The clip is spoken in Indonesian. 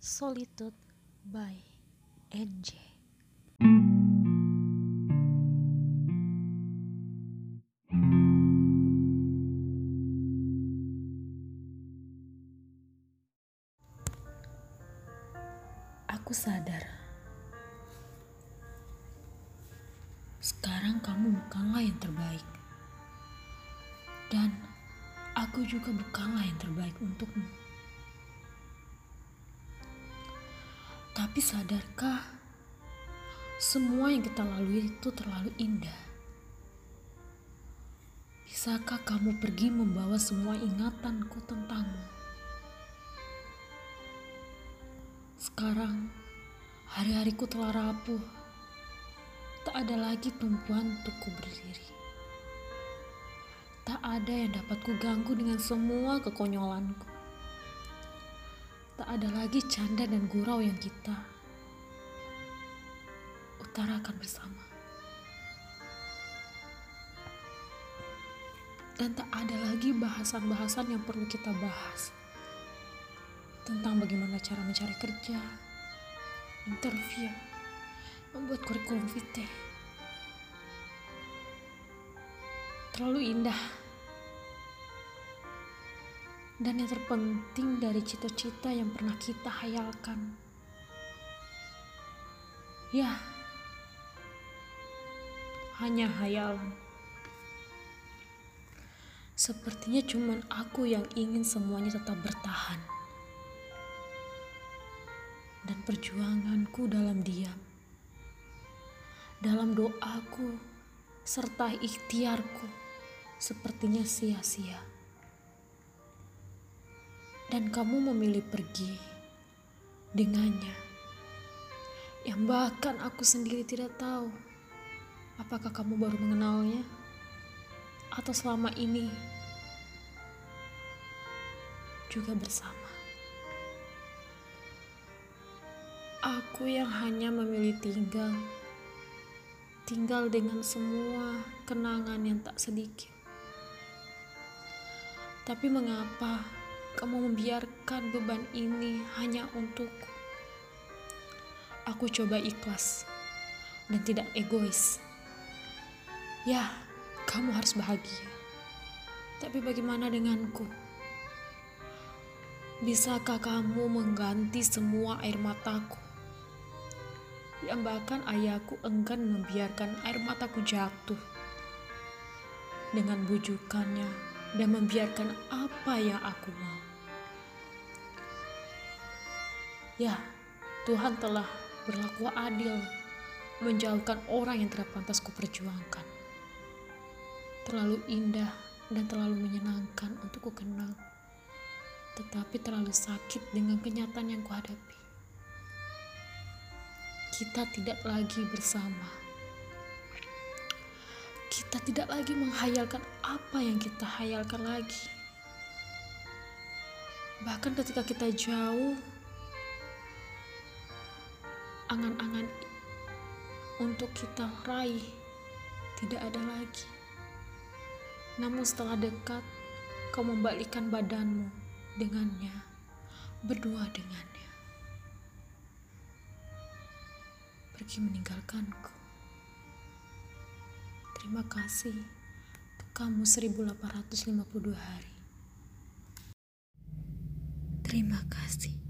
Solitude by NJ Aku sadar. Sekarang kamu bukanlah yang terbaik. Dan aku juga bukanlah yang terbaik untukmu Tapi sadarkah semua yang kita lalui itu terlalu indah? Bisakah kamu pergi membawa semua ingatanku tentangmu? Sekarang hari-hariku telah rapuh. Tak ada lagi tumpuan untukku berdiri. Tak ada yang dapat kuganggu dengan semua kekonyolanku. Tak ada lagi canda dan gurau yang kita utarakan bersama. Dan tak ada lagi bahasan-bahasan yang perlu kita bahas tentang bagaimana cara mencari kerja, interview, membuat kurikulum vitae. Terlalu indah. Dan yang terpenting dari cita-cita yang pernah kita hayalkan. Ya, hanya hayalan. Sepertinya cuman aku yang ingin semuanya tetap bertahan. Dan perjuanganku dalam diam. Dalam doaku serta ikhtiarku sepertinya sia-sia. Dan kamu memilih pergi dengannya. Yang bahkan aku sendiri tidak tahu apakah kamu baru mengenalnya atau selama ini juga bersama. Aku yang hanya memilih tinggal, tinggal dengan semua kenangan yang tak sedikit. Tapi mengapa kamu membiarkan beban ini hanya untukku? Aku coba ikhlas dan tidak egois. Ya, kamu harus bahagia. Tapi bagaimana denganku? Bisakah kamu mengganti semua air mataku? Yang bahkan ayahku enggan membiarkan air mataku jatuh dengan bujukannya dan membiarkan apa yang aku mau. Ya, Tuhan telah berlaku adil menjauhkan orang yang tidak pantas kuperjuangkan. Terlalu indah dan terlalu menyenangkan untuk ku kenal, tetapi terlalu sakit dengan kenyataan yang kuhadapi. Kita tidak lagi bersama. Kita tidak lagi menghayalkan apa yang kita hayalkan lagi. Bahkan ketika kita jauh, angan-angan untuk kita raih tidak ada lagi. Namun setelah dekat, kau membalikkan badanmu dengannya, berdua dengannya. Pergi meninggalkanku. Terima kasih untuk kamu 1852 hari. Terima kasih.